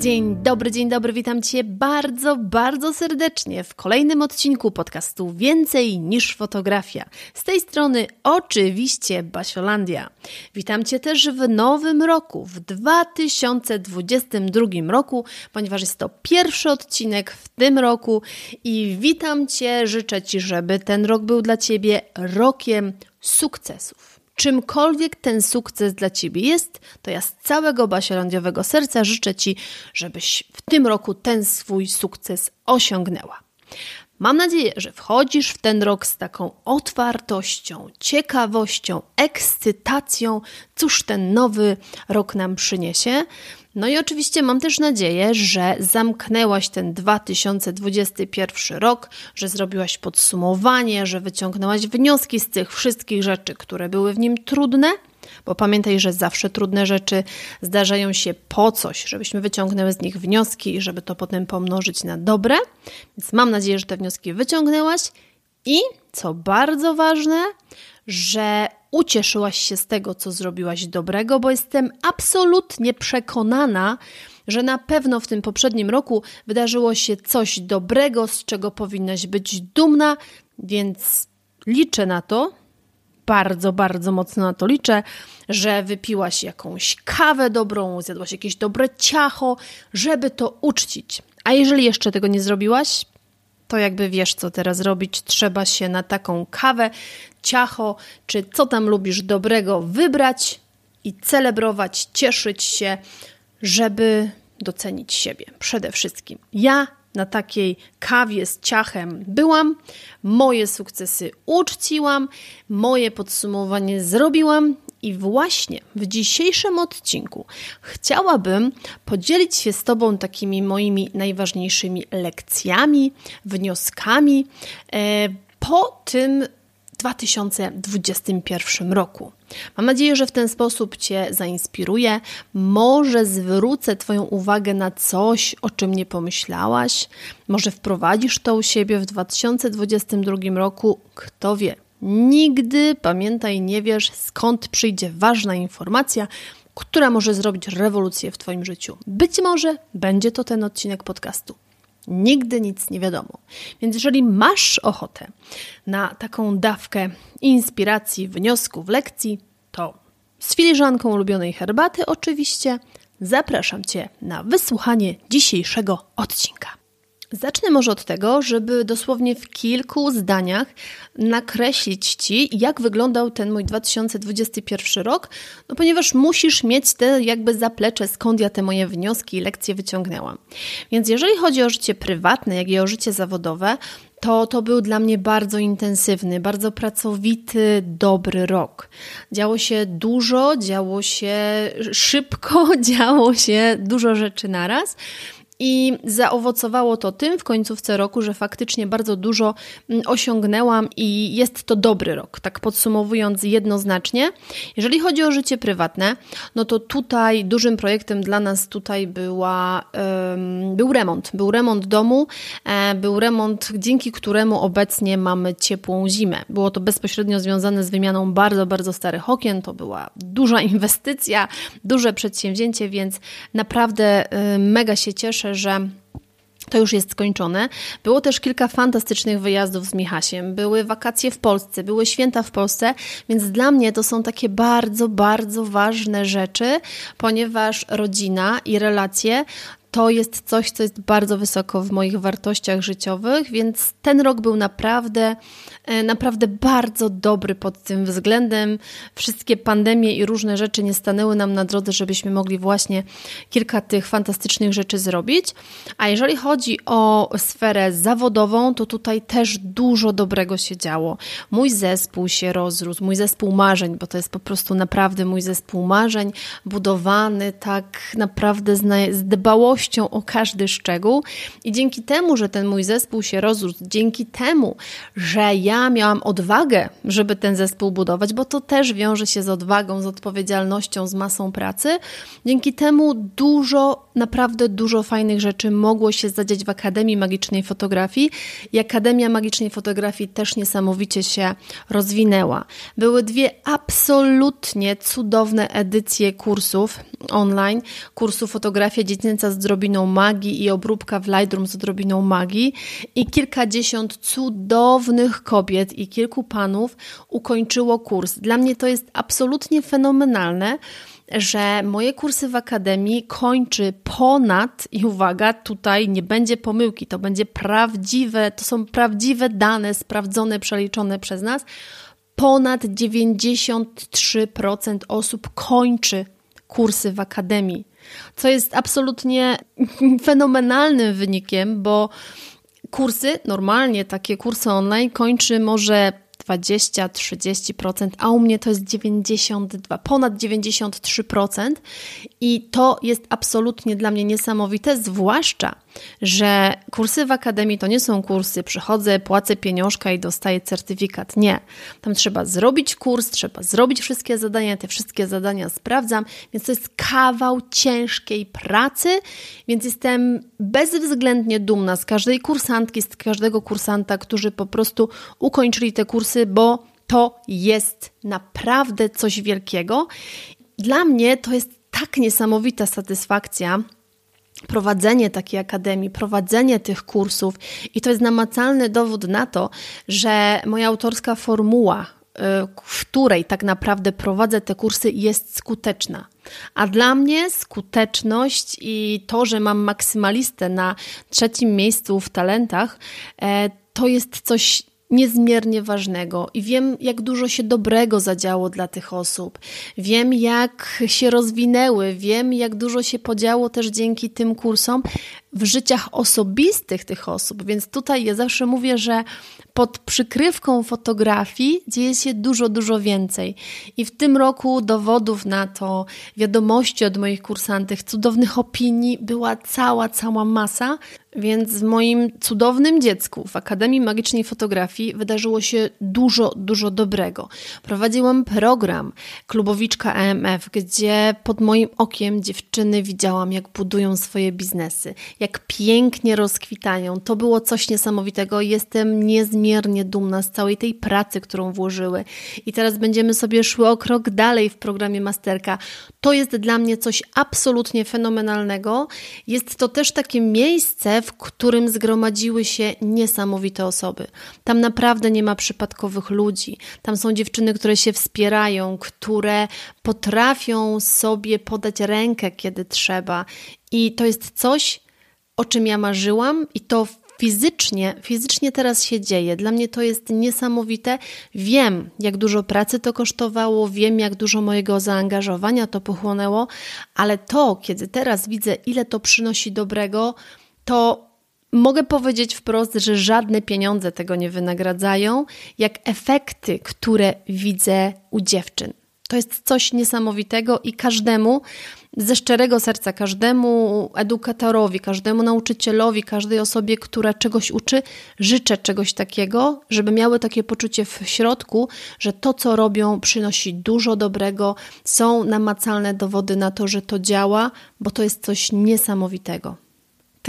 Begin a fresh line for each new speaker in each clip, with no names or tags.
Dzień dobry, dzień dobry, witam Cię bardzo, bardzo serdecznie w kolejnym odcinku podcastu Więcej niż fotografia. Z tej strony oczywiście Basiolandia. Witam Cię też w nowym roku, w 2022 roku, ponieważ jest to pierwszy odcinek w tym roku i witam Cię, życzę Ci, żeby ten rok był dla Ciebie rokiem sukcesów czymkolwiek ten sukces dla Ciebie jest, to ja z całego basielandiowego serca życzę Ci, żebyś w tym roku ten swój sukces osiągnęła. Mam nadzieję, że wchodzisz w ten rok z taką otwartością, ciekawością, ekscytacją, cóż ten nowy rok nam przyniesie. No i oczywiście mam też nadzieję, że zamknęłaś ten 2021 rok, że zrobiłaś podsumowanie, że wyciągnęłaś wnioski z tych wszystkich rzeczy, które były w nim trudne. Bo pamiętaj, że zawsze trudne rzeczy zdarzają się po coś, żebyśmy wyciągnęły z nich wnioski i żeby to potem pomnożyć na dobre. Więc mam nadzieję, że te wnioski wyciągnęłaś i co bardzo ważne, że ucieszyłaś się z tego, co zrobiłaś dobrego, bo jestem absolutnie przekonana, że na pewno w tym poprzednim roku wydarzyło się coś dobrego, z czego powinnaś być dumna, więc liczę na to, bardzo, bardzo mocno na to liczę, że wypiłaś jakąś kawę dobrą, zjadłaś jakieś dobre ciacho, żeby to uczcić. A jeżeli jeszcze tego nie zrobiłaś, to jakby wiesz, co teraz robić. Trzeba się na taką kawę, ciacho, czy co tam lubisz dobrego wybrać i celebrować, cieszyć się, żeby docenić siebie przede wszystkim. Ja na takiej kawie z ciachem byłam, moje sukcesy uczciłam, moje podsumowanie zrobiłam i właśnie w dzisiejszym odcinku chciałabym podzielić się z Tobą takimi moimi najważniejszymi lekcjami, wnioskami e, po tym 2021 roku. Mam nadzieję, że w ten sposób Cię zainspiruję. Może zwrócę Twoją uwagę na coś, o czym nie pomyślałaś. Może wprowadzisz to u siebie w 2022 roku. Kto wie? Nigdy, pamiętaj, nie wiesz, skąd przyjdzie ważna informacja, która może zrobić rewolucję w Twoim życiu. Być może będzie to ten odcinek podcastu. Nigdy nic nie wiadomo. Więc jeżeli masz ochotę na taką dawkę inspiracji, wniosków, lekcji, to z filiżanką ulubionej herbaty oczywiście zapraszam Cię na wysłuchanie dzisiejszego odcinka. Zacznę może od tego, żeby dosłownie w kilku zdaniach nakreślić Ci, jak wyglądał ten mój 2021 rok, no ponieważ musisz mieć te jakby zaplecze, skąd ja te moje wnioski i lekcje wyciągnęłam. Więc jeżeli chodzi o życie prywatne, jak i o życie zawodowe, to to był dla mnie bardzo intensywny, bardzo pracowity, dobry rok. Działo się dużo, działo się szybko, działo się dużo rzeczy naraz. I zaowocowało to tym w końcówce roku, że faktycznie bardzo dużo mm, osiągnęłam i jest to dobry rok. Tak podsumowując jednoznacznie, jeżeli chodzi o życie prywatne, no to tutaj dużym projektem dla nas tutaj była, był remont. Był remont domu, e, był remont, dzięki któremu obecnie mamy ciepłą zimę. Było to bezpośrednio związane z wymianą bardzo, bardzo starych okien. To była duża inwestycja, duże przedsięwzięcie, więc naprawdę y, mega się cieszę, że to już jest skończone. Było też kilka fantastycznych wyjazdów z Michasiem. Były wakacje w Polsce, były święta w Polsce, więc dla mnie to są takie bardzo, bardzo ważne rzeczy, ponieważ rodzina i relacje to jest coś, co jest bardzo wysoko w moich wartościach życiowych, więc ten rok był naprawdę, naprawdę bardzo dobry pod tym względem. Wszystkie pandemie i różne rzeczy nie stanęły nam na drodze, żebyśmy mogli właśnie kilka tych fantastycznych rzeczy zrobić. A jeżeli chodzi o sferę zawodową, to tutaj też dużo dobrego się działo. Mój zespół się rozrósł, mój zespół marzeń, bo to jest po prostu naprawdę mój zespół marzeń, budowany tak naprawdę z dbałością o każdy szczegół. I dzięki temu, że ten mój zespół się rozrósł, dzięki temu, że ja miałam odwagę, żeby ten zespół budować, bo to też wiąże się z odwagą, z odpowiedzialnością, z masą pracy, dzięki temu dużo, naprawdę dużo fajnych rzeczy mogło się zadziać w Akademii Magicznej Fotografii i Akademia Magicznej Fotografii też niesamowicie się rozwinęła. Były dwie absolutnie cudowne edycje kursów online, kursu Fotografia Dziecięca z drobiną magii i obróbka w Lightroom z odrobiną magii i kilkadziesiąt cudownych kobiet i kilku panów ukończyło kurs. Dla mnie to jest absolutnie fenomenalne, że moje kursy w akademii kończy ponad, i uwaga, tutaj nie będzie pomyłki, to będzie prawdziwe, to są prawdziwe dane, sprawdzone, przeliczone przez nas. Ponad 93% osób kończy kursy w akademii, co jest absolutnie fenomenalnym wynikiem, bo kursy, normalnie takie kursy online kończy może 20-30%, a u mnie to jest 92, ponad 93% i to jest absolutnie dla mnie niesamowite, zwłaszcza, że kursy w akademii to nie są kursy, przychodzę, płacę pieniążka i dostaję certyfikat. Nie. Tam trzeba zrobić kurs, trzeba zrobić wszystkie zadania, te wszystkie zadania sprawdzam, więc to jest kawał ciężkiej pracy, więc jestem bezwzględnie dumna z każdej kursantki, z każdego kursanta, którzy po prostu ukończyli te kursy, bo to jest naprawdę coś wielkiego. Dla mnie to jest tak niesamowita satysfakcja, prowadzenie takiej akademii, prowadzenie tych kursów i to jest namacalny dowód na to, że moja autorska formuła, y, w której tak naprawdę prowadzę te kursy, jest skuteczna. A dla mnie skuteczność i to, że mam maksymalistę na trzecim miejscu w talentach, e, to jest coś niezmiernie ważnego i wiem, jak dużo się dobrego zadziało dla tych osób. Wiem, jak się rozwinęły, wiem, jak dużo się podziało też dzięki tym kursom w życiach osobistych tych osób. Więc tutaj ja zawsze mówię, że pod przykrywką fotografii dzieje się dużo, dużo więcej. I w tym roku dowodów na to, wiadomości od moich kursantów, cudownych opinii była cała, cała masa. Więc w moim cudownym dziecku w Akademii Magicznej Fotografii wydarzyło się dużo, dużo dobrego. Prowadziłam program Klubowiczka EMF, gdzie pod moim okiem dziewczyny widziałam, jak budują swoje biznesy, jak pięknie rozkwitają. To było coś niesamowitego. Jestem niezmiernie dumna z całej tej pracy, którą włożyły. I teraz będziemy sobie szły o krok dalej w programie Masterka. To jest dla mnie coś absolutnie fenomenalnego. Jest to też takie miejsce, w którym zgromadziły się niesamowite osoby. Tam naprawdę nie ma przypadkowych ludzi. Tam są dziewczyny, które się wspierają, które potrafią sobie podać rękę, kiedy trzeba. I to jest coś, o czym ja marzyłam, i to fizycznie, fizycznie teraz się dzieje. Dla mnie to jest niesamowite. Wiem, jak dużo pracy to kosztowało, wiem, jak dużo mojego zaangażowania to pochłonęło, ale to, kiedy teraz widzę, ile to przynosi dobrego, to mogę powiedzieć wprost, że żadne pieniądze tego nie wynagradzają, jak efekty, które widzę u dziewczyn. To jest coś niesamowitego i każdemu, ze szczerego serca, każdemu edukatorowi, każdemu nauczycielowi, każdej osobie, która czegoś uczy, życzę czegoś takiego, żeby miały takie poczucie w środku, że to, co robią, przynosi dużo dobrego, są namacalne dowody na to, że to działa, bo to jest coś niesamowitego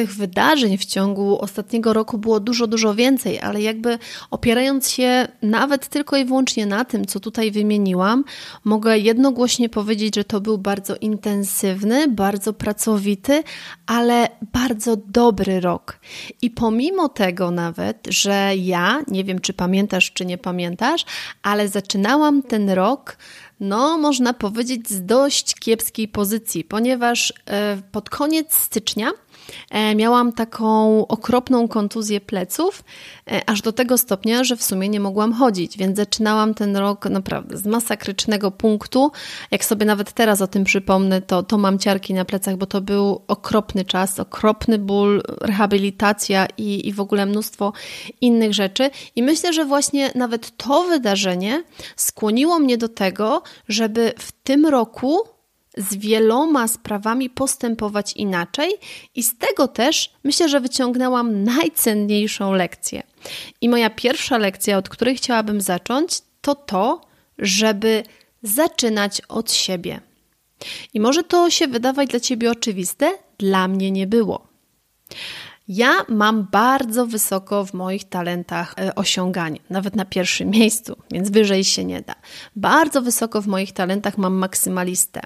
tych wydarzeń w ciągu ostatniego roku było dużo, dużo więcej, ale jakby opierając się nawet tylko i wyłącznie na tym, co tutaj wymieniłam, mogę jednogłośnie powiedzieć, że to był bardzo intensywny, bardzo pracowity, ale bardzo dobry rok. I pomimo tego nawet, że ja, nie wiem czy pamiętasz, czy nie pamiętasz, ale zaczynałam ten rok no, można powiedzieć, z dość kiepskiej pozycji, ponieważ e, pod koniec stycznia miałam taką okropną kontuzję pleców, e, aż do tego stopnia, że w sumie nie mogłam chodzić, więc zaczynałam ten rok naprawdę z masakrycznego punktu. Jak sobie nawet teraz o tym przypomnę, to, to mam ciarki na plecach, bo to był okropny czas, okropny ból, rehabilitacja i, i w ogóle mnóstwo innych rzeczy. I myślę, że właśnie nawet to wydarzenie skłoniło mnie do tego, żeby w tym roku z wieloma sprawami postępować inaczej, i z tego też myślę, że wyciągnęłam najcenniejszą lekcję. I moja pierwsza lekcja, od której chciałabym zacząć, to to, żeby zaczynać od siebie. I może to się wydawać dla ciebie oczywiste, dla mnie nie było. Ja mam bardzo wysoko w moich talentach e, osiąganie, nawet na pierwszym miejscu, więc wyżej się nie da. Bardzo wysoko w moich talentach mam maksymalistę.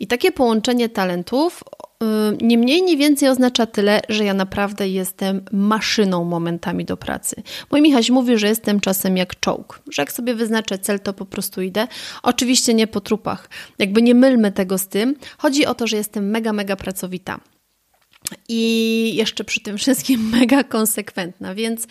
I takie połączenie talentów e, nie mniej, nie więcej oznacza tyle, że ja naprawdę jestem maszyną momentami do pracy. Mój Michaś mówi, że jestem czasem jak czołg, że jak sobie wyznaczę cel, to po prostu idę. Oczywiście nie po trupach. Jakby nie mylmy tego z tym. Chodzi o to, że jestem mega, mega pracowita i jeszcze przy tym wszystkim mega konsekwentna, więc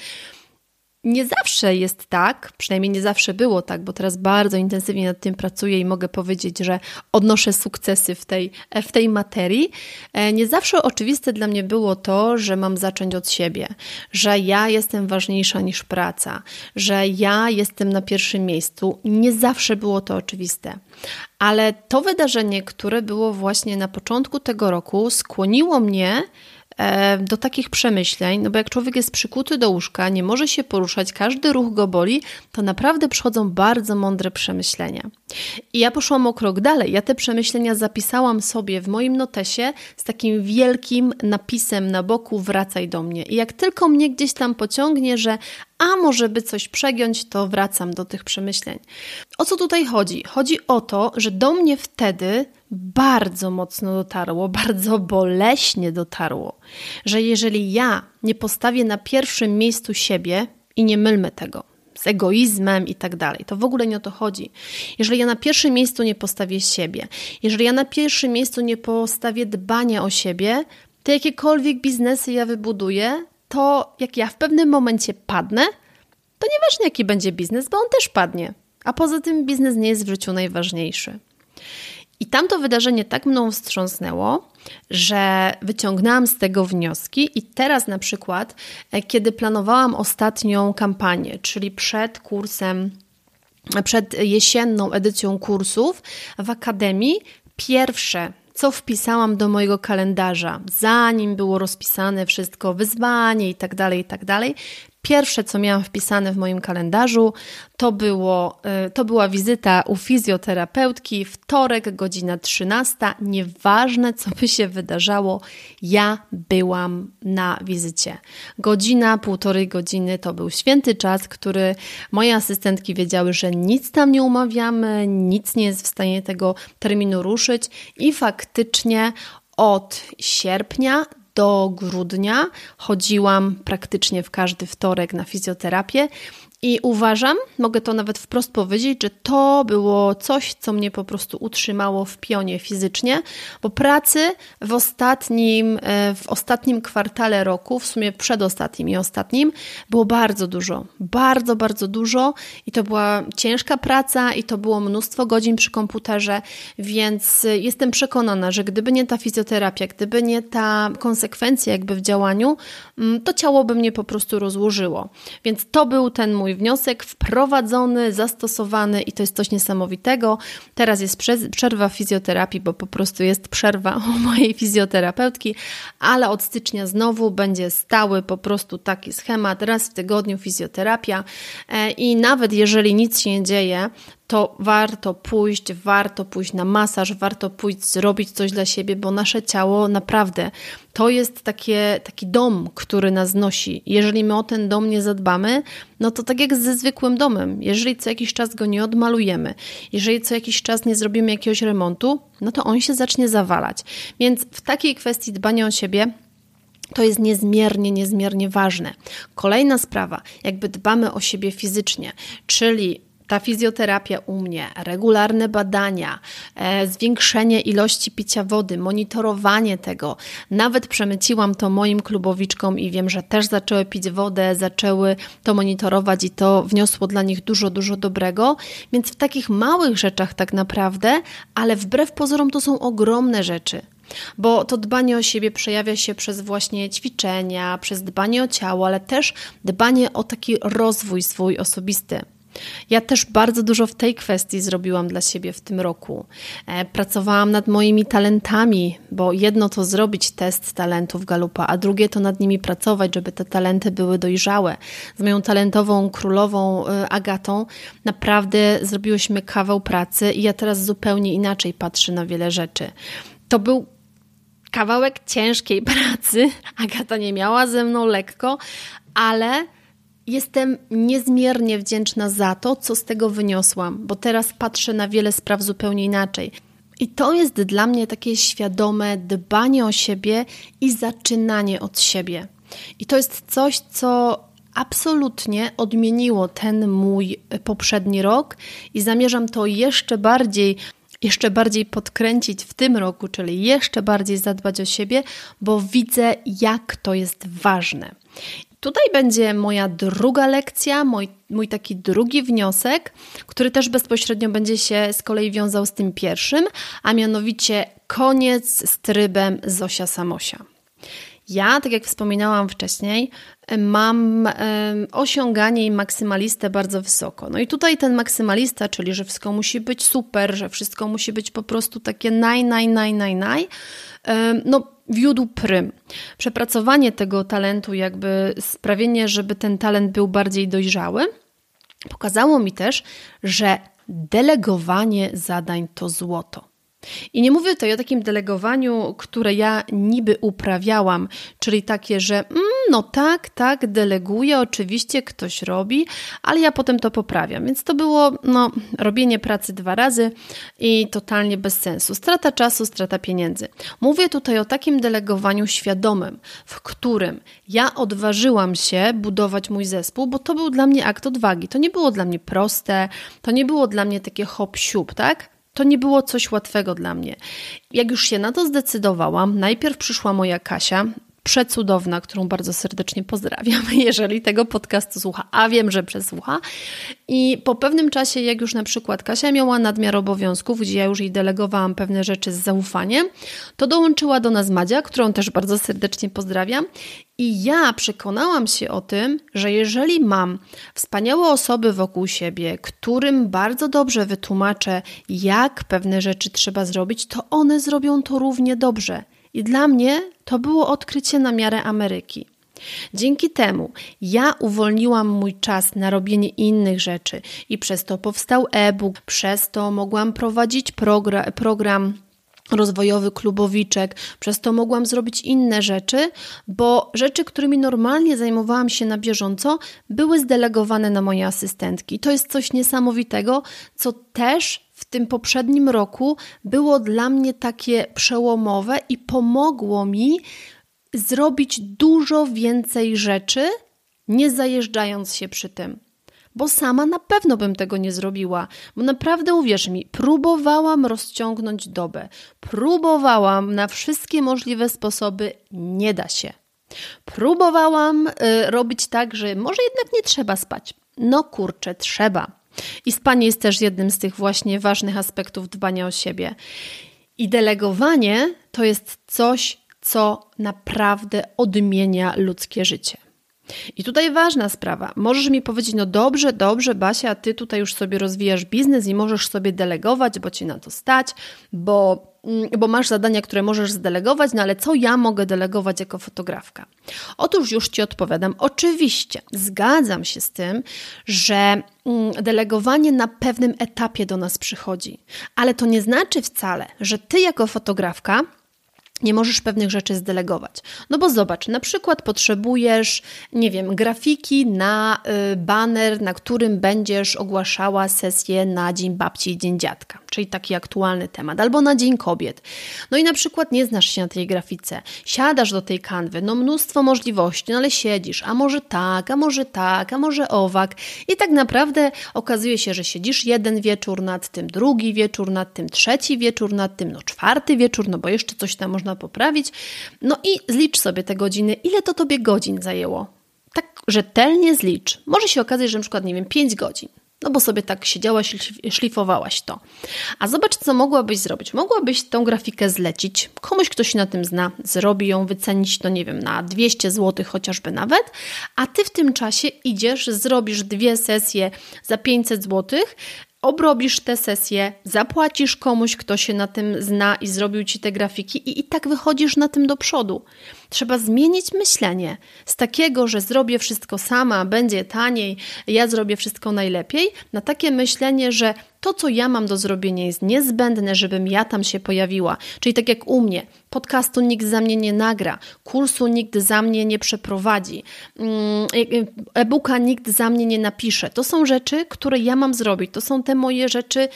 nie zawsze jest tak, przynajmniej nie zawsze było tak, bo teraz bardzo intensywnie nad tym pracuję i mogę powiedzieć, że odnoszę sukcesy w tej, w tej materii. E, nie zawsze oczywiste dla mnie było to, że mam zacząć od siebie, że ja jestem ważniejsza niż praca, że ja jestem na pierwszym miejscu. Nie zawsze było to oczywiste. Ale to wydarzenie, które było właśnie na początku tego roku, skłoniło mnie E, do takich przemyśleń, no bo jak człowiek jest przykuty do łóżka, nie może się poruszać, każdy ruch go boli, to naprawdę przychodzą bardzo mądre przemyślenia. I ja poszłam o krok dalej. Ja te przemyślenia zapisałam sobie w moim notesie z takim wielkim napisem na boku wracaj do mnie. I jak tylko mnie gdzieś tam pociągnie, że a może by coś przegiąć, to wracam do tych przemyśleń. O co tutaj chodzi? Chodzi o to, że do mnie wtedy bardzo mocno dotarło, bardzo boleśnie dotarło, że jeżeli ja nie postawię na pierwszym miejscu siebie i nie mylmy tego, z egoizmem i tak dalej. To w ogóle nie o to chodzi. Jeżeli ja na pierwszym miejscu nie postawię siebie, jeżeli ja na pierwszym miejscu nie postawię dbania o siebie, to jakiekolwiek biznesy ja wybuduję, to jak ja w pewnym momencie padnę, to nieważne jaki będzie biznes, bo on też padnie. A poza tym biznes nie jest w życiu najważniejszy. I tamto wydarzenie tak mną wstrząsnęło, że wyciągnęłam z tego wnioski, i teraz na przykład, e, kiedy planowałam ostatnią kampanię, czyli przed kursem, przed jesienną edycją kursów w akademii, pierwsze co wpisałam do mojego kalendarza, zanim było rozpisane wszystko, wyzwanie i tak dalej, i tak dalej. Pierwsze, co miałam wpisane w moim kalendarzu, to, było, y, to była wizyta u fizjoterapeutki, wtorek, godzina 13. Nieważne, co by się wydarzało, ja byłam na wizycie. Godzina, półtorej godziny to był święty czas, który moje asystentki wiedziały, że nic tam nie umawiamy, nic nie jest w stanie tego terminu ruszyć i faktycznie od sierpnia do grudnia. Chodziłam praktycznie w każdy wtorek na fizjoterapię i uważam, mogę to nawet wprost powiedzieć, że to było coś, co mnie po prostu utrzymało w pionie fizycznie, bo pracy w ostatnim, e, w ostatnim kwartale roku, w sumie przedostatnim i ostatnim, było bardzo dużo. Bardzo, bardzo dużo i to była ciężka praca i to było mnóstwo godzin przy komputerze, więc jestem przekonana, że gdyby nie ta fizjoterapia, gdyby nie ta konsekwencja jakby w działaniu, mm, to ciało by mnie po prostu rozłożyło. Więc to był ten mój mój wniosek wprowadzony, zastosowany i to jest coś niesamowitego. Teraz jest przerwa fizjoterapii, bo po prostu jest przerwa u mojej fizjoterapeutki, ale od stycznia znowu będzie stały po prostu taki schemat, raz w tygodniu fizjoterapia e, i nawet jeżeli nic się nie dzieje, to warto pójść, warto pójść na masaż, warto pójść zrobić coś dla siebie, bo nasze ciało naprawdę to jest takie, taki dom, który nas nosi. Jeżeli my o ten dom nie zadbamy, no to tak jak ze zwykłym domem, jeżeli co jakiś czas go nie odmalujemy, jeżeli co jakiś czas nie zrobimy jakiegoś remontu, no to on się zacznie zawalać. Więc w takiej kwestii dbania o siebie to jest niezmiernie, niezmiernie ważne. Kolejna sprawa, jakby dbamy o siebie fizycznie, czyli ta fizjoterapia u mnie, regularne badania, e, zwiększenie ilości picia wody, monitorowanie tego. Nawet przemyciłam to moim klubowiczkom i wiem, że też zaczęły pić wodę, zaczęły to monitorować i to wniosło dla nich dużo, dużo dobrego. Więc w takich małych rzeczach tak naprawdę, ale wbrew pozorom to są ogromne rzeczy. Bo to dbanie o siebie przejawia się przez właśnie ćwiczenia, przez dbanie o ciało, ale też dbanie o taki rozwój swój osobisty. Ja też bardzo dużo w tej kwestii zrobiłam dla siebie w tym roku. E, pracowałam nad moimi talentami, bo jedno to zrobić test talentów Galupa, a drugie to nad nimi pracować, żeby te talenty były dojrzałe. Z moją talentową królową e, Agatą naprawdę zrobiłyśmy kawał pracy i ja teraz zupełnie inaczej patrzę na wiele rzeczy. To był kawałek ciężkiej pracy. Agata nie miała ze mną lekko, ale jestem niezmiernie wdzięczna za to, co z tego wyniosłam, bo teraz patrzę na wiele spraw zupełnie inaczej. I to jest dla mnie takie świadome dbanie o siebie i zaczynanie od siebie. I to jest coś, co absolutnie odmieniło ten mój poprzedni rok i zamierzam to jeszcze bardziej jeszcze bardziej podkręcić w tym roku, czyli jeszcze bardziej zadbać o siebie, bo widzę, jak to jest ważne. Tutaj będzie moja druga lekcja, mój, mój taki drugi wniosek, który też bezpośrednio będzie się z kolei wiązał z tym pierwszym, a mianowicie koniec z trybem Zosia Samosia. Ja, tak jak wspominałam wcześniej, mam osiąganie i maksymalistę bardzo wysoko. No i tutaj ten maksymalista, czyli że wszystko musi być super, że wszystko musi być po prostu takie naj, naj, naj, naj, naj, no wiódł prym. Przepracowanie tego talentu, jakby sprawienie, żeby ten talent był bardziej dojrzały, pokazało mi też, że delegowanie zadań to złoto. I nie mówię tutaj o takim delegowaniu, które ja niby uprawiałam, czyli takie, że mm, no tak, tak, deleguję, oczywiście ktoś robi, ale ja potem to poprawiam. Więc to było no, robienie pracy dwa razy i totalnie bez sensu. Strata czasu, strata pieniędzy. Mówię tutaj o takim delegowaniu świadomym, w którym ja odważyłam się budować mój zespół, bo to był dla mnie akt odwagi. To nie było dla mnie proste, to nie było dla mnie takie hop siup, tak? To nie było coś łatwego dla mnie. Jak już się na to zdecydowałam, najpierw przyszła moja Kasia, przecudowna, którą bardzo serdecznie pozdrawiam, jeżeli tego podcastu słucha, a wiem, że przesłucha. I po pewnym czasie, jak już na przykład Kasia miała nadmiar obowiązków, gdzie ja już jej delegowałam pewne rzeczy z zaufaniem, to dołączyła do nas Madzia, którą też bardzo serdecznie pozdrawiam. I ja przekonałam się o tym, że jeżeli mam wspaniałe osoby wokół siebie, którym bardzo dobrze wytłumaczę, jak pewne rzeczy trzeba zrobić, to one zrobią to równie dobrze. I dla mnie to było odkrycie na miarę Ameryki. Dzięki temu ja uwolniłam mój czas na robienie innych rzeczy i przez to powstał e-book, przez to mogłam prowadzić program, program rozwojowy klubowiczek, przez to mogłam zrobić inne rzeczy, bo rzeczy, którymi normalnie zajmowałam się na bieżąco, były zdelegowane na moje asystentki. To jest coś niesamowitego, co też tym poprzednim roku było dla mnie takie przełomowe i pomogło mi zrobić dużo więcej rzeczy, nie zajeżdżając się przy tym. Bo sama na pewno bym tego nie zrobiła, bo naprawdę uwierz mi, próbowałam rozciągnąć dobę, próbowałam na wszystkie możliwe sposoby, nie da się. Próbowałam y, robić tak, że może jednak nie trzeba spać. No kurczę, trzeba. I spanie jest też jednym z tych właśnie ważnych aspektów dbania o siebie. I delegowanie to jest coś, co naprawdę odmienia ludzkie życie. I tutaj ważna sprawa. Możesz mi powiedzieć, no dobrze, dobrze, Basia, ty tutaj już sobie rozwijasz biznes i możesz sobie delegować, bo ci na to stać, bo, mm, bo masz zadania, które możesz zdelegować, no ale co ja mogę delegować jako fotografka? Otóż już ci odpowiadam. Oczywiście, zgadzam się z tym, że mm, delegowanie na pewnym etapie do nas przychodzi, ale to nie znaczy wcale, że ty jako fotografka nie możesz pewnych rzeczy zdelegować. No bo zobacz, na przykład potrzebujesz, nie wiem, grafiki na y, baner, na którym będziesz ogłaszała sesję na Dzień Babci i Dzień Dziadka, czyli taki aktualny temat, albo na Dzień Kobiet. No i na przykład nie znasz się na tej grafice, siadasz do tej kanwy, no mnóstwo możliwości, no ale siedzisz, a może tak, a może tak, a może owak i tak naprawdę okazuje się, że siedzisz jeden wieczór nad tym, drugi wieczór nad tym, trzeci wieczór nad tym, no czwarty wieczór, no bo jeszcze coś tam można poprawić. No i zlicz sobie te godziny, ile to tobie godzin zajęło. Tak rzetelnie zlicz. Może się okazać, że na przykład, nie wiem, 5 godzin. No bo sobie tak siedziałaś, szlifowałaś to. A zobacz, co mogłabyś zrobić. Mogłabyś tą grafikę zlecić komuś, kto się na tym zna, zrobi ją, wycenić to, nie wiem, na 200 zł chociażby nawet, a ty w tym czasie idziesz, zrobisz dwie sesje za 500 zł, obrobisz tę sesję, zapłacisz komuś, kto się na tym zna i zrobił ci te grafiki, i, i tak wychodzisz na tym do przodu. Trzeba zmienić myślenie z takiego, że zrobię wszystko sama, będzie taniej, ja zrobię wszystko najlepiej, na takie myślenie, że to, co ja mam do zrobienia, jest niezbędne, żebym ja tam się pojawiła. Czyli tak jak u mnie, podcastu nikt za mnie nie nagra, kursu nikt za mnie nie przeprowadzi, mm, e-booka nikt za mnie nie napisze. To są rzeczy, które ja mam zrobić. To są te moje rzeczy,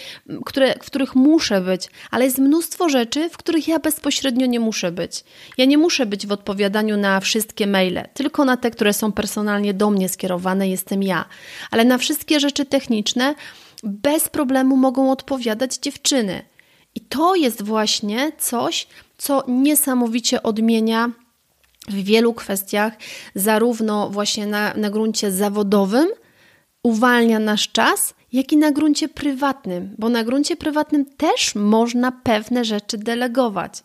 które, w których muszę być, ale jest mnóstwo rzeczy, w których ja bezpośrednio nie muszę być. Ja nie muszę być w odpowiadaniu na wszystkie maile, tylko na te, które są personalnie do mnie skierowane, jestem ja. Ale na wszystkie rzeczy techniczne bez problemu mogą odpowiadać dziewczyny. I to jest właśnie coś, co niesamowicie odmienia w wielu kwestiach, zarówno właśnie na, na gruncie zawodowym, uwalnia nasz czas, jak i na gruncie prywatnym, bo na gruncie prywatnym też można pewne rzeczy delegować.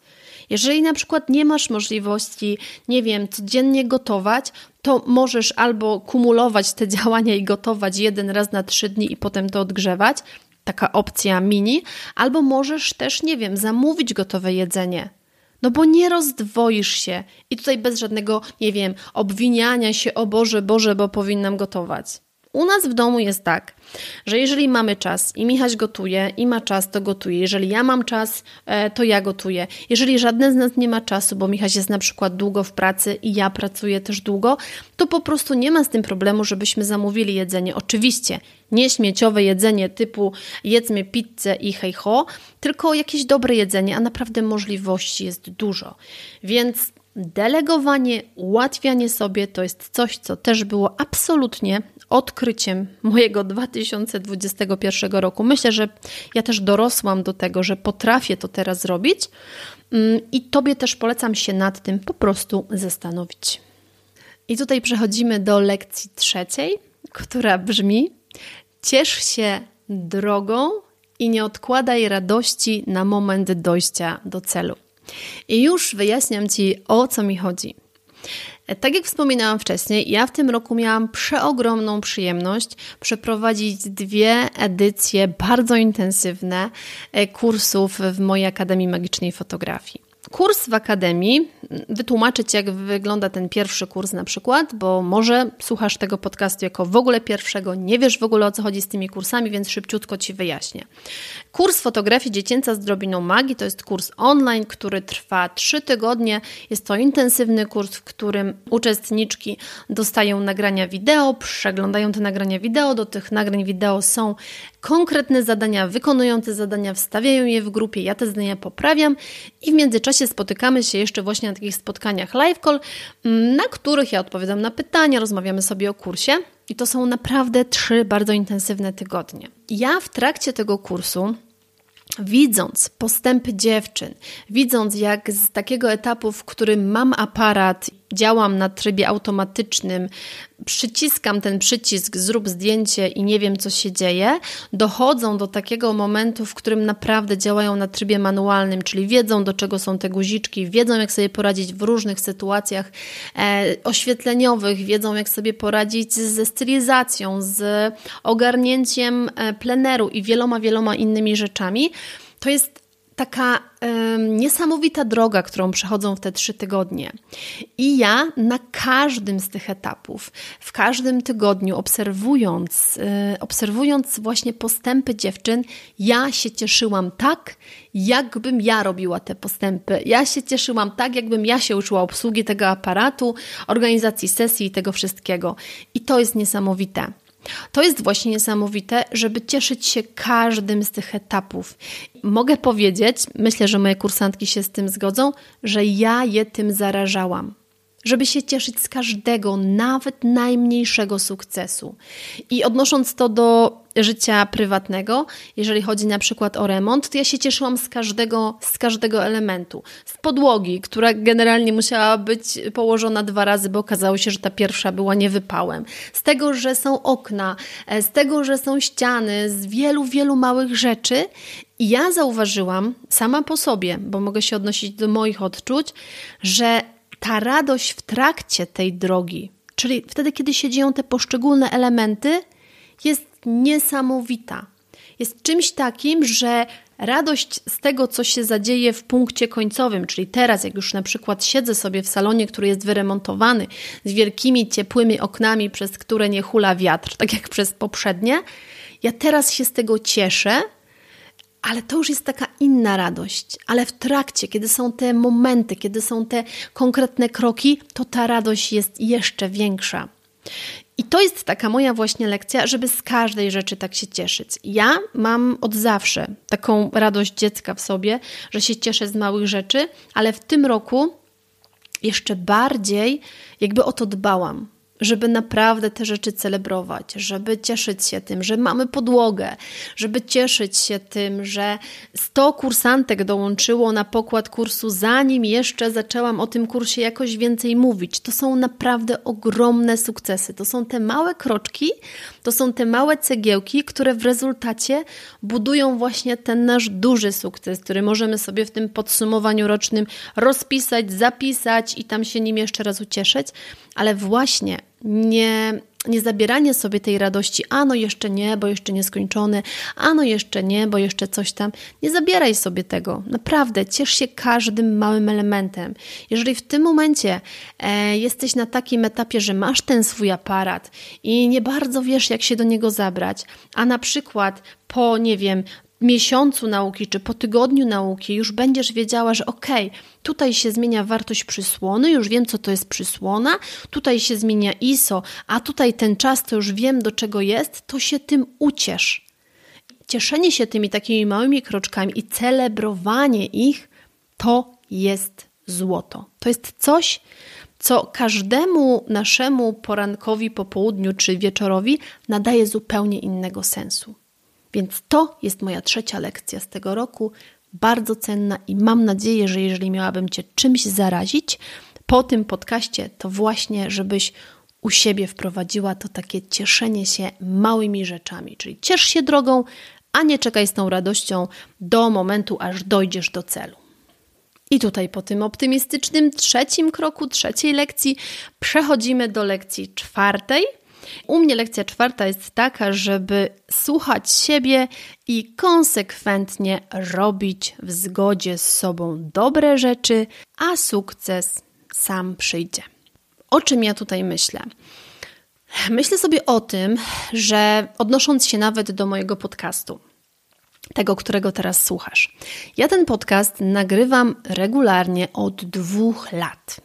Jeżeli na przykład nie masz możliwości, nie wiem, codziennie gotować, to możesz albo kumulować te działania i gotować jeden raz na trzy dni i potem to odgrzewać, taka opcja mini, albo możesz też, nie wiem, zamówić gotowe jedzenie. No bo nie rozdwoisz się i tutaj bez żadnego, nie wiem, obwiniania się, o Boże, Boże, bo powinnam gotować. U nas w domu jest tak, że jeżeli mamy czas i Michaś gotuje i ma czas, to gotuje. Jeżeli ja mam czas, e, to ja gotuję. Jeżeli żadne z nas nie ma czasu, bo Michaś jest na przykład długo w pracy i ja pracuję też długo, to po prostu nie ma z tym problemu, żebyśmy zamówili jedzenie. Oczywiście nie śmieciowe jedzenie typu jedzmy pizzę i hej ho, tylko jakieś dobre jedzenie, a naprawdę możliwości jest dużo. Więc Delegowanie, ułatwianie sobie to jest coś, co też było absolutnie odkryciem mojego 2021 roku. Myślę, że ja też dorosłam do tego, że potrafię to teraz zrobić mm, i Tobie też polecam się nad tym po prostu zastanowić. I tutaj przechodzimy do lekcji trzeciej, która brzmi: Ciesz się drogą i nie odkładaj radości na moment dojścia do celu. I już wyjaśniam Ci, o co mi chodzi. Tak jak wspominałam wcześniej, ja w tym roku miałam przeogromną przyjemność przeprowadzić dwie edycje bardzo intensywne e, kursów w mojej Akademii Magicznej Fotografii. Kurs w Akademii, wytłumaczę Ci, jak wygląda ten pierwszy kurs na przykład, bo może słuchasz tego podcastu jako w ogóle pierwszego, nie wiesz w ogóle o co chodzi z tymi kursami, więc szybciutko Ci wyjaśnię. Kurs fotografii dziecięca z drobiną magii to jest kurs online, który trwa 3 tygodnie. Jest to intensywny kurs, w którym uczestniczki dostają nagrania wideo, przeglądają te nagrania wideo. Do tych nagrań wideo są konkretne zadania, wykonują te zadania, wstawiają je w grupie, ja te zadania poprawiam i w międzyczasie spotykamy się jeszcze właśnie na takich spotkaniach live call, mm, na których ja odpowiadam na pytania, rozmawiamy sobie o kursie. I to są naprawdę trzy bardzo intensywne tygodnie. Ja w trakcie tego kursu widząc postępy dziewczyn, widząc jak z takiego etapu, w którym mam aparat, działam na trybie automatycznym, przyciskam ten przycisk, zrób zdjęcie i nie wiem, co się dzieje, dochodzą do takiego momentu, w którym naprawdę działają na trybie manualnym, czyli wiedzą, do czego są te guziczki, wiedzą, jak sobie poradzić w różnych sytuacjach e, oświetleniowych, wiedzą, jak sobie poradzić ze stylizacją, z ogarnięciem e, pleneru i wieloma, wieloma innymi rzeczami. To jest taka niesamowita droga, którą przechodzą w te trzy tygodnie. I ja na każdym z tych etapów, w każdym tygodniu, obserwując, y, obserwując właśnie postępy dziewczyn, ja się cieszyłam tak, jakbym ja robiła te postępy. Ja się cieszyłam tak, jakbym ja się uczyła obsługi tego aparatu, organizacji sesji i tego wszystkiego. I to jest niesamowite. To jest właśnie niesamowite, żeby cieszyć się każdym z tych etapów. Mogę powiedzieć, myślę, że moje kursantki się z tym zgodzą, że ja je tym zarażałam żeby się cieszyć z każdego, nawet najmniejszego sukcesu. I odnosząc to do życia prywatnego, jeżeli chodzi na przykład o remont, to ja się cieszyłam z każdego, z każdego elementu. Z podłogi, która generalnie musiała być położona dwa razy, bo okazało się, że ta pierwsza była niewypałem. Z tego, że są okna, e, z tego, że są ściany, z wielu, wielu małych rzeczy. I ja zauważyłam sama po sobie, bo mogę się odnosić do moich odczuć, że ta radość w trakcie tej drogi, czyli wtedy, kiedy się dzieją te poszczególne elementy, jest niesamowita. Jest czymś takim, że radość z tego, co się zadzieje w punkcie końcowym, czyli teraz, jak już na przykład siedzę sobie w salonie, który jest wyremontowany, z wielkimi, ciepłymi oknami, przez które nie hula wiatr, tak jak przez poprzednie, ja teraz się z tego cieszę, ale to już jest taka inna radość. Ale w trakcie, kiedy są te momenty, kiedy są te konkretne kroki, to ta radość jest jeszcze większa. I to jest taka moja właśnie lekcja, żeby z każdej rzeczy tak się cieszyć. Ja mam od zawsze taką radość dziecka w sobie, że się cieszę z małych rzeczy, ale w tym roku jeszcze bardziej jakby o to dbałam żeby naprawdę te rzeczy celebrować, żeby cieszyć się tym, że mamy podłogę, żeby cieszyć się tym, że 100 kursantek dołączyło na pokład kursu, zanim jeszcze zaczęłam o tym kursie jakoś więcej mówić. To są naprawdę ogromne sukcesy. To są te małe kroczki, to są te małe cegiełki, które w rezultacie budują właśnie ten nasz duży sukces, który możemy sobie w tym podsumowaniu rocznym rozpisać, zapisać i tam się nim jeszcze raz ucieszyć, ale właśnie nie, nie zabieranie sobie tej radości, a no jeszcze nie, bo jeszcze nie skończony, a no jeszcze nie, bo jeszcze coś tam. Nie zabieraj sobie tego. Naprawdę, ciesz się każdym małym elementem. Jeżeli w tym momencie e, jesteś na takim etapie, że masz ten swój aparat i nie bardzo wiesz, jak się do niego zabrać, a na przykład po, nie wiem, miesiącu nauki czy po tygodniu nauki już będziesz wiedziała, że okej, okay, tutaj się zmienia wartość przysłony, już wiem, co to jest przysłona, tutaj się zmienia ISO, a tutaj ten czas to już wiem, do czego jest, to się tym uciesz. Cieszenie się tymi takimi małymi kroczkami i celebrowanie ich to jest złoto. To jest coś, co każdemu naszemu porankowi, popołudniu czy wieczorowi nadaje zupełnie innego sensu. Więc to jest moja trzecia lekcja z tego roku, bardzo cenna i mam nadzieję, że jeżeli miałabym Cię czymś zarazić po tym podcaście, to właśnie, żebyś u siebie wprowadziła to takie cieszenie się małymi rzeczami, czyli ciesz się drogą, a nie czekaj z tą radością do momentu, aż dojdziesz do celu. I tutaj po tym optymistycznym trzecim kroku, trzeciej lekcji, przechodzimy do lekcji czwartej – u mnie lekcja czwarta jest taka, żeby słuchać siebie i konsekwentnie robić w zgodzie z sobą dobre rzeczy, a sukces sam przyjdzie. O czym ja tutaj myślę? Myślę sobie o tym, że odnosząc się nawet do mojego podcastu, tego, którego teraz słuchasz, ja ten podcast nagrywam regularnie od dwóch lat.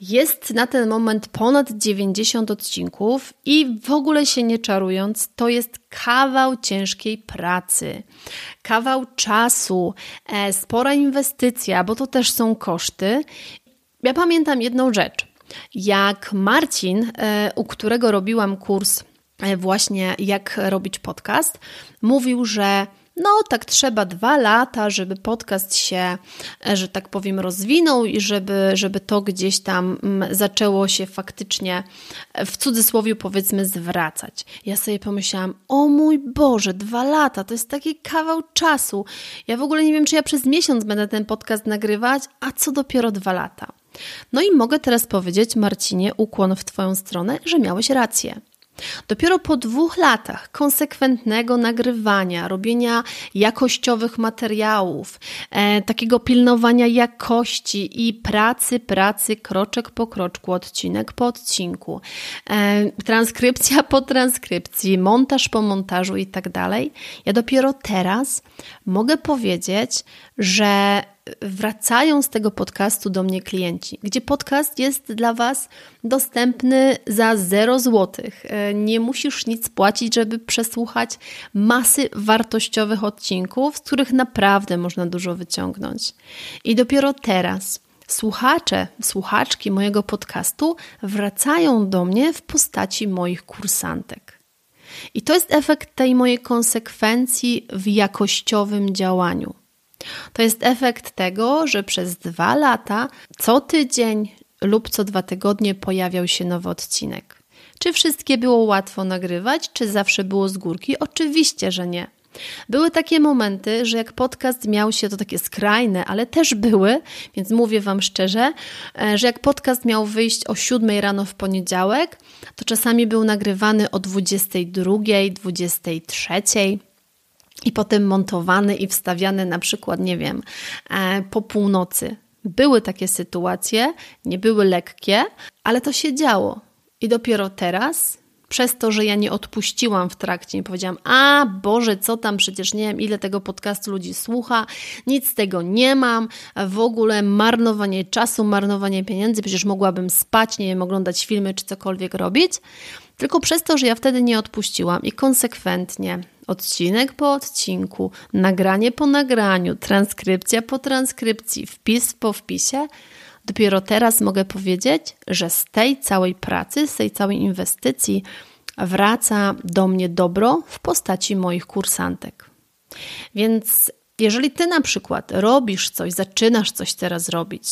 Jest na ten moment ponad 90 odcinków i w ogóle się nie czarując, to jest kawał ciężkiej pracy, kawał czasu, e, spora inwestycja, bo to też są koszty. Ja pamiętam jedną rzecz. Jak Marcin, e, u którego robiłam kurs e, właśnie jak robić podcast, mówił, że no, tak trzeba dwa lata, żeby podcast się, e, że tak powiem, rozwinął i żeby, żeby to gdzieś tam mm, zaczęło się faktycznie e, w cudzysłowie powiedzmy zwracać. Ja sobie pomyślałam, o mój Boże, dwa lata, to jest taki kawał czasu. Ja w ogóle nie wiem, czy ja przez miesiąc będę ten podcast nagrywać, a co dopiero dwa lata. No i mogę teraz powiedzieć, Marcinie, ukłon w Twoją stronę, że miałeś rację. Dopiero po dwóch latach konsekwentnego nagrywania, robienia jakościowych materiałów, e, takiego pilnowania jakości i pracy, pracy, kroczek po kroczku, odcinek po odcinku, e, transkrypcja po transkrypcji, montaż po montażu i tak dalej, ja dopiero teraz mogę powiedzieć, że wracają z tego podcastu do mnie klienci, gdzie podcast jest dla Was dostępny za 0 zł. E, nie musisz nic płacić, żeby przesłuchać masy wartościowych odcinków, z których naprawdę można dużo wyciągnąć. I dopiero teraz słuchacze, słuchaczki mojego podcastu wracają do mnie w postaci moich kursantek. I to jest efekt tej mojej konsekwencji w jakościowym działaniu. To jest efekt tego, że przez dwa lata co tydzień lub co dwa tygodnie pojawiał się nowy odcinek. Czy wszystkie było łatwo nagrywać, czy zawsze było z górki? Oczywiście, że nie. Były takie momenty, że jak podcast miał się, to takie skrajne, ale też były, więc mówię Wam szczerze, e, że jak podcast miał wyjść o 7 rano w poniedziałek, to czasami był nagrywany o 22, 23 i potem montowany i wstawiany na przykład, nie wiem, e, po północy. Były takie sytuacje, nie były lekkie, ale to się działo. I dopiero teraz, przez to, że ja nie odpuściłam w trakcie, nie powiedziałam, a Boże, co tam, przecież nie wiem, ile tego podcastu ludzi słucha, nic z tego nie mam, w ogóle marnowanie czasu, marnowanie pieniędzy, przecież mogłabym spać, nie wiem, oglądać filmy czy cokolwiek robić. Tylko przez to, że ja wtedy nie odpuściłam i konsekwentnie odcinek po odcinku, nagranie po nagraniu, transkrypcja po transkrypcji, wpis po wpisie, dopiero teraz mogę powiedzieć, że z tej całej pracy, z tej całej inwestycji wraca do mnie dobro w postaci moich kursantek. Więc jeżeli ty na przykład robisz coś, zaczynasz coś teraz robić,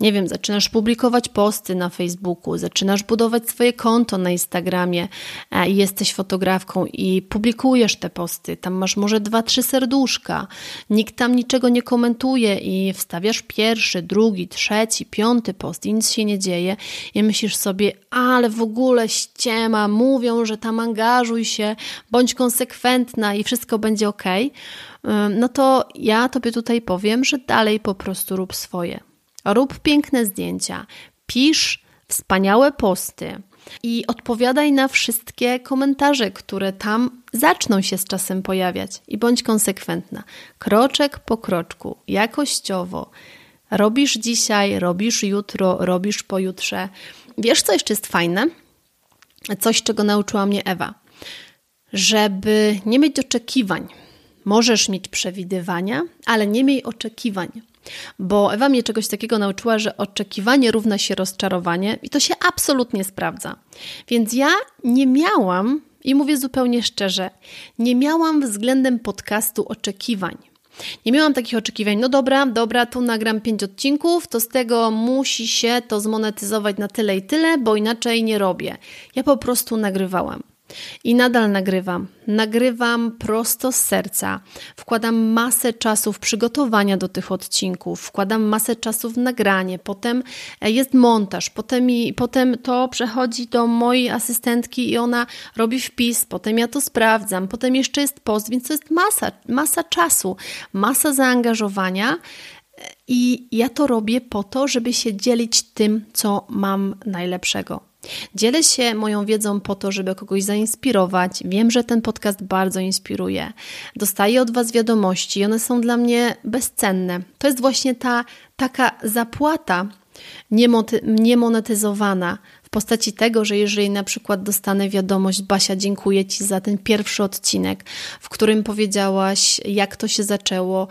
nie wiem, zaczynasz publikować posty na Facebooku, zaczynasz budować swoje konto na Instagramie e, i jesteś fotografką i publikujesz te posty, tam masz może dwa, trzy serduszka, nikt tam niczego nie komentuje i wstawiasz pierwszy, drugi, trzeci, piąty post i nic się nie dzieje i myślisz sobie, ale w ogóle ściema, mówią, że tam angażuj się, bądź konsekwentna i wszystko będzie ok no to ja Tobie tutaj powiem, że dalej po prostu rób swoje. Rób piękne zdjęcia, pisz wspaniałe posty i odpowiadaj na wszystkie komentarze, które tam zaczną się z czasem pojawiać i bądź konsekwentna. Kroczek po kroczku, jakościowo. Robisz dzisiaj, robisz jutro, robisz pojutrze. Wiesz, co jeszcze jest fajne? Coś, czego nauczyła mnie Ewa. Żeby nie mieć oczekiwań Możesz mieć przewidywania, ale nie miej oczekiwań. Bo Ewa mnie czegoś takiego nauczyła, że oczekiwanie równa się rozczarowanie i to się absolutnie sprawdza. Więc ja nie miałam, i mówię zupełnie szczerze, nie miałam względem podcastu oczekiwań. Nie miałam takich oczekiwań, no dobra, dobra, tu nagram pięć odcinków, to z tego musi się to zmonetyzować na tyle i tyle, bo inaczej nie robię. Ja po prostu nagrywałam. I nadal nagrywam. Nagrywam prosto z serca. Wkładam masę czasu w przygotowania do tych odcinków, wkładam masę czasu w nagranie, potem e, jest montaż, potem, i, potem to przechodzi do mojej asystentki i ona robi wpis, potem ja to sprawdzam, potem jeszcze jest post, więc to jest masa, masa czasu, masa zaangażowania. E, I ja to robię po to, żeby się dzielić tym, co mam najlepszego. Dzielę się moją wiedzą po to, żeby kogoś zainspirować. Wiem, że ten podcast bardzo inspiruje. Dostaję od Was wiadomości i one są dla mnie bezcenne. To jest właśnie ta taka zapłata niemonetyzowana postaci tego, że jeżeli na przykład dostanę wiadomość, Basia, dziękuję Ci za ten pierwszy odcinek, w którym powiedziałaś, jak to się zaczęło,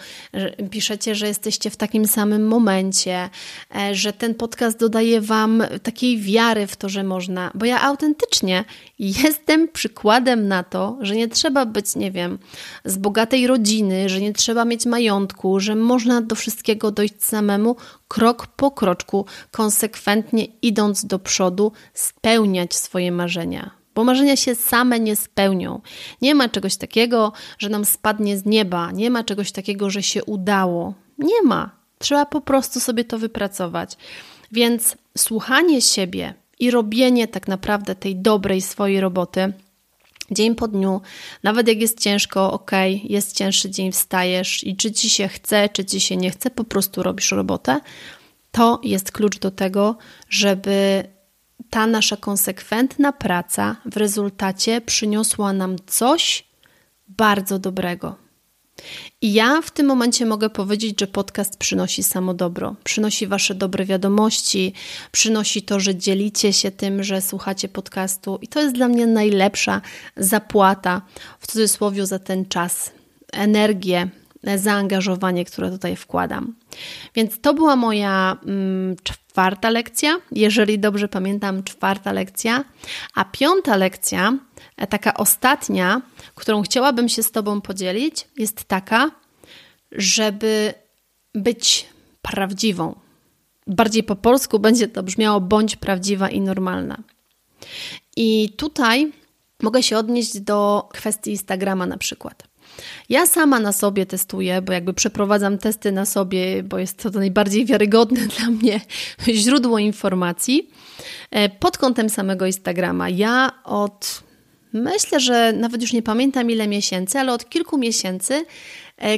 piszecie, że jesteście w takim samym momencie, e, że ten podcast dodaje Wam takiej wiary w to, że można, bo ja autentycznie jestem przykładem na to, że nie trzeba być, nie wiem, z bogatej rodziny, że nie trzeba mieć majątku, że można do wszystkiego dojść samemu, krok po kroczku, konsekwentnie idąc do przodu, spełniać swoje marzenia. Bo marzenia się same nie spełnią. Nie ma czegoś takiego, że nam spadnie z nieba, nie ma czegoś takiego, że się udało. Nie ma. Trzeba po prostu sobie to wypracować. Więc słuchanie siebie i robienie tak naprawdę tej dobrej swojej roboty dzień po dniu, nawet jak jest ciężko, ok, jest cięższy dzień, wstajesz i czy ci się chce, czy ci się nie chce, po prostu robisz robotę. To jest klucz do tego, żeby ta nasza konsekwentna praca w rezultacie przyniosła nam coś bardzo dobrego. I ja w tym momencie mogę powiedzieć, że podcast przynosi samo dobro, przynosi Wasze dobre wiadomości, przynosi to, że dzielicie się tym, że słuchacie podcastu, i to jest dla mnie najlepsza zapłata w cudzysłowie za ten czas, energię, zaangażowanie, które tutaj wkładam. Więc to była moja mm, czwarta lekcja, jeżeli dobrze pamiętam, czwarta lekcja. A piąta lekcja, e, taka ostatnia, którą chciałabym się z Tobą podzielić, jest taka, żeby być prawdziwą. Bardziej po polsku będzie to brzmiało bądź prawdziwa i normalna. I tutaj mogę się odnieść do kwestii Instagrama na przykład. Ja sama na sobie testuję, bo jakby przeprowadzam testy na sobie, bo jest to najbardziej wiarygodne dla mnie źródło informacji. E, pod kątem samego Instagrama, ja od myślę, że nawet już nie pamiętam ile miesięcy, ale od kilku miesięcy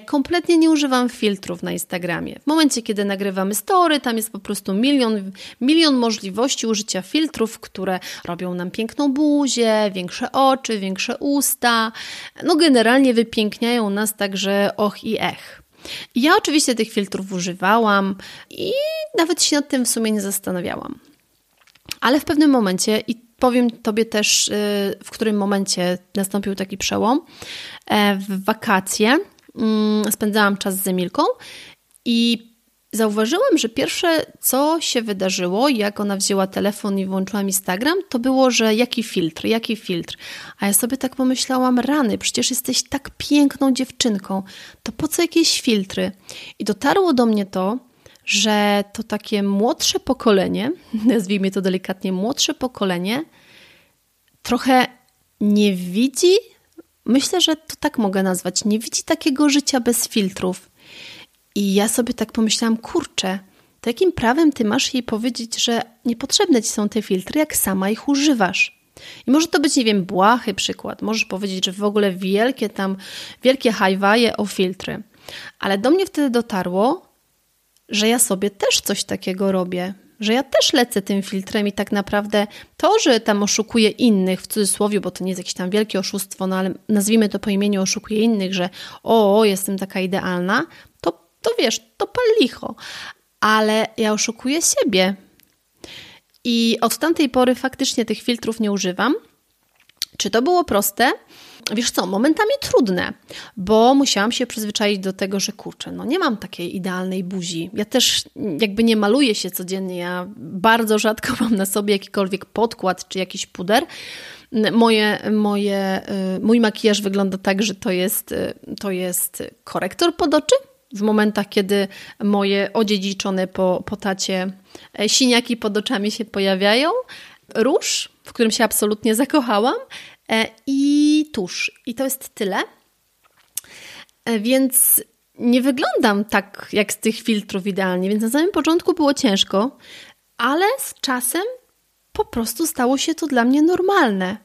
kompletnie nie używam filtrów na Instagramie. W momencie, kiedy nagrywamy story, tam jest po prostu milion, milion możliwości użycia filtrów, które robią nam piękną buzię, większe oczy, większe usta. No generalnie wypiękniają nas także och i ech. Ja oczywiście tych filtrów używałam i nawet się nad tym w sumie nie zastanawiałam. Ale w pewnym momencie, i powiem Tobie też, y, w którym momencie nastąpił taki przełom, e, w wakacje spędzałam czas z Emilką i zauważyłam, że pierwsze, co się wydarzyło, jak ona wzięła telefon i włączyłam Instagram, to było, że jaki filtr, jaki filtr. A ja sobie tak pomyślałam, rany, przecież jesteś tak piękną dziewczynką, to po co jakieś filtry? I dotarło do mnie to, że to takie młodsze pokolenie, nazwijmy to delikatnie młodsze pokolenie, trochę nie widzi myślę, że to tak mogę nazwać, nie widzi takiego życia bez filtrów. I ja sobie tak pomyślałam, kurczę, to jakim prawem ty masz jej powiedzieć, że niepotrzebne ci są te filtry, jak sama ich używasz? I może to być, nie wiem, błahy przykład. Możesz powiedzieć, że w ogóle wielkie tam, wielkie hajwaje o filtry. Ale do mnie wtedy dotarło, że ja sobie też coś takiego robię że ja też lecę tym filtrem i tak naprawdę to, że tam oszukuję innych, w cudzysłowie, bo to nie jest jakieś tam wielkie oszustwo, no ale nazwijmy to po imieniu oszukuję innych, że o, jestem taka idealna, to, to wiesz, to pal licho. Ale ja oszukuję siebie. I od tamtej pory faktycznie tych filtrów nie używam. Czy to było proste? Wiesz co, momentami trudne, bo musiałam się przyzwyczaić do tego, że kurczę, no nie mam takiej idealnej buzi. Ja też jakby nie maluję się codziennie, ja bardzo rzadko mam na sobie jakikolwiek podkład czy jakiś puder. Moje, moje, y, mój makijaż wygląda tak, że to jest, y, to jest korektor pod oczy, w momentach, kiedy moje odziedziczone po, po tacie e, siniaki pod oczami się pojawiają, róż, w którym się absolutnie zakochałam, i tusz. I to jest tyle. E, więc nie wyglądam tak jak z tych filtrów idealnie, więc na samym początku było ciężko, ale z czasem po prostu stało się to dla mnie normalne.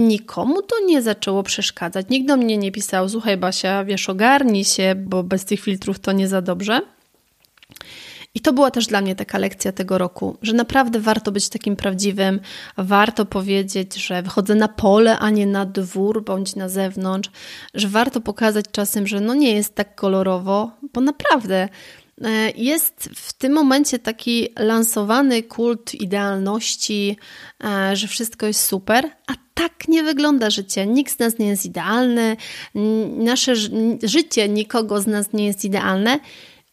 Nikomu to nie zaczęło przeszkadzać. Nikt do mnie nie pisał: Słuchaj, Basia, wiesz, ogarnij się, bo bez tych filtrów to nie za dobrze. I to była też dla mnie taka lekcja tego roku, że naprawdę warto być takim prawdziwym, warto powiedzieć, że wychodzę na pole, a nie na dwór bądź na zewnątrz, że warto pokazać czasem, że no nie jest tak kolorowo, bo naprawdę e, jest w tym momencie taki lansowany kult idealności, e, że wszystko jest super, a tak nie wygląda życie. Nikt z nas nie jest idealny, nasze życie nikogo z nas nie jest idealne.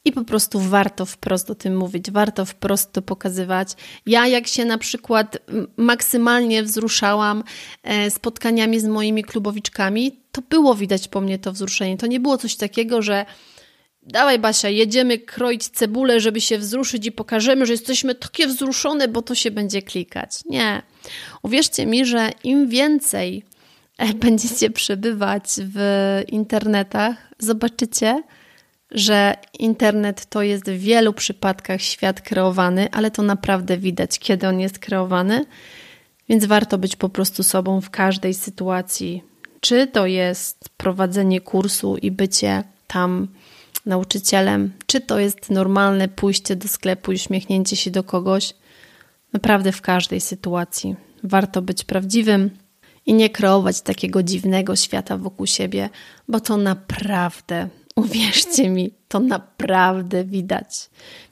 I po prostu warto wprost o tym mówić, warto wprost to pokazywać. Ja, jak się na przykład maksymalnie wzruszałam e, spotkaniami z moimi klubowiczkami, to było widać po mnie to wzruszenie. To nie było coś takiego, że dawaj Basia, jedziemy kroić cebulę, żeby się wzruszyć i pokażemy, że jesteśmy takie wzruszone, bo to się będzie klikać. Nie. Uwierzcie mi, że im więcej e, będziecie przebywać w internetach, zobaczycie, że internet to jest w wielu przypadkach świat kreowany, ale to naprawdę widać, kiedy on jest kreowany. Więc warto być po prostu sobą w każdej sytuacji. Czy to jest prowadzenie kursu i bycie tam nauczycielem, czy to jest normalne pójście do sklepu i uśmiechnięcie się do kogoś. Naprawdę w każdej sytuacji warto być prawdziwym i nie kreować takiego dziwnego świata wokół siebie, bo to naprawdę, uwierzcie mi, to naprawdę widać.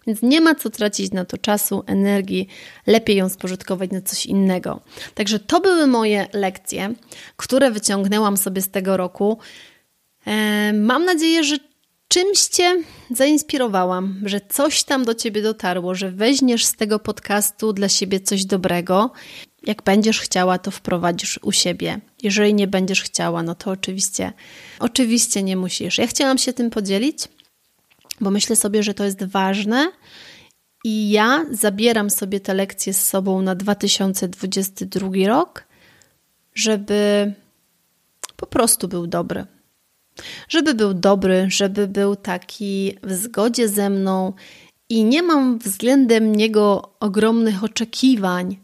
Więc nie ma co tracić na to czasu, energii, lepiej ją spożytkować na coś innego. Także to były moje lekcje, które wyciągnęłam sobie z tego roku. Mam nadzieję, że czymś Cię zainspirowałam, że coś tam do Ciebie dotarło, że weźmiesz z tego podcastu dla siebie coś dobrego. Jak będziesz chciała, to wprowadzisz u siebie. Jeżeli nie będziesz chciała, no to oczywiście, oczywiście nie musisz. Ja chciałam się tym podzielić, bo myślę sobie, że to jest ważne i ja zabieram sobie te lekcje z sobą na 2022 rok, żeby po prostu był dobry żeby był dobry, żeby był taki w zgodzie ze mną i nie mam względem niego ogromnych oczekiwań,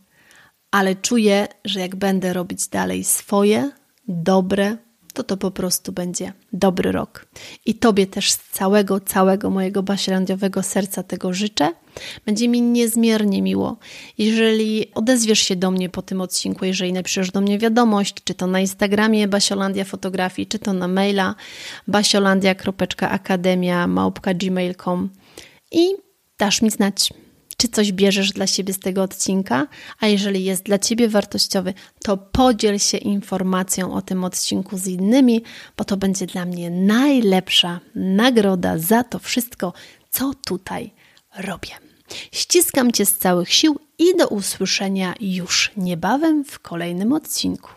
ale czuję, że jak będę robić dalej swoje, dobre, to to po prostu będzie dobry rok. I Tobie też z całego, całego mojego basielandiowego serca tego życzę. Będzie mi niezmiernie miło, jeżeli odezwiesz się do mnie po tym odcinku, jeżeli napiszesz do mnie wiadomość, czy to na Instagramie Basiolandia Fotografii, czy to na maila basiolandia.akademia.gmail.com i dasz mi znać czy coś bierzesz dla siebie z tego odcinka, a jeżeli jest dla ciebie wartościowy, to podziel się informacją o tym odcinku z innymi, bo to będzie dla mnie najlepsza nagroda za to wszystko, co tutaj robię. Ściskam cię z całych sił i do usłyszenia już niebawem w kolejnym odcinku.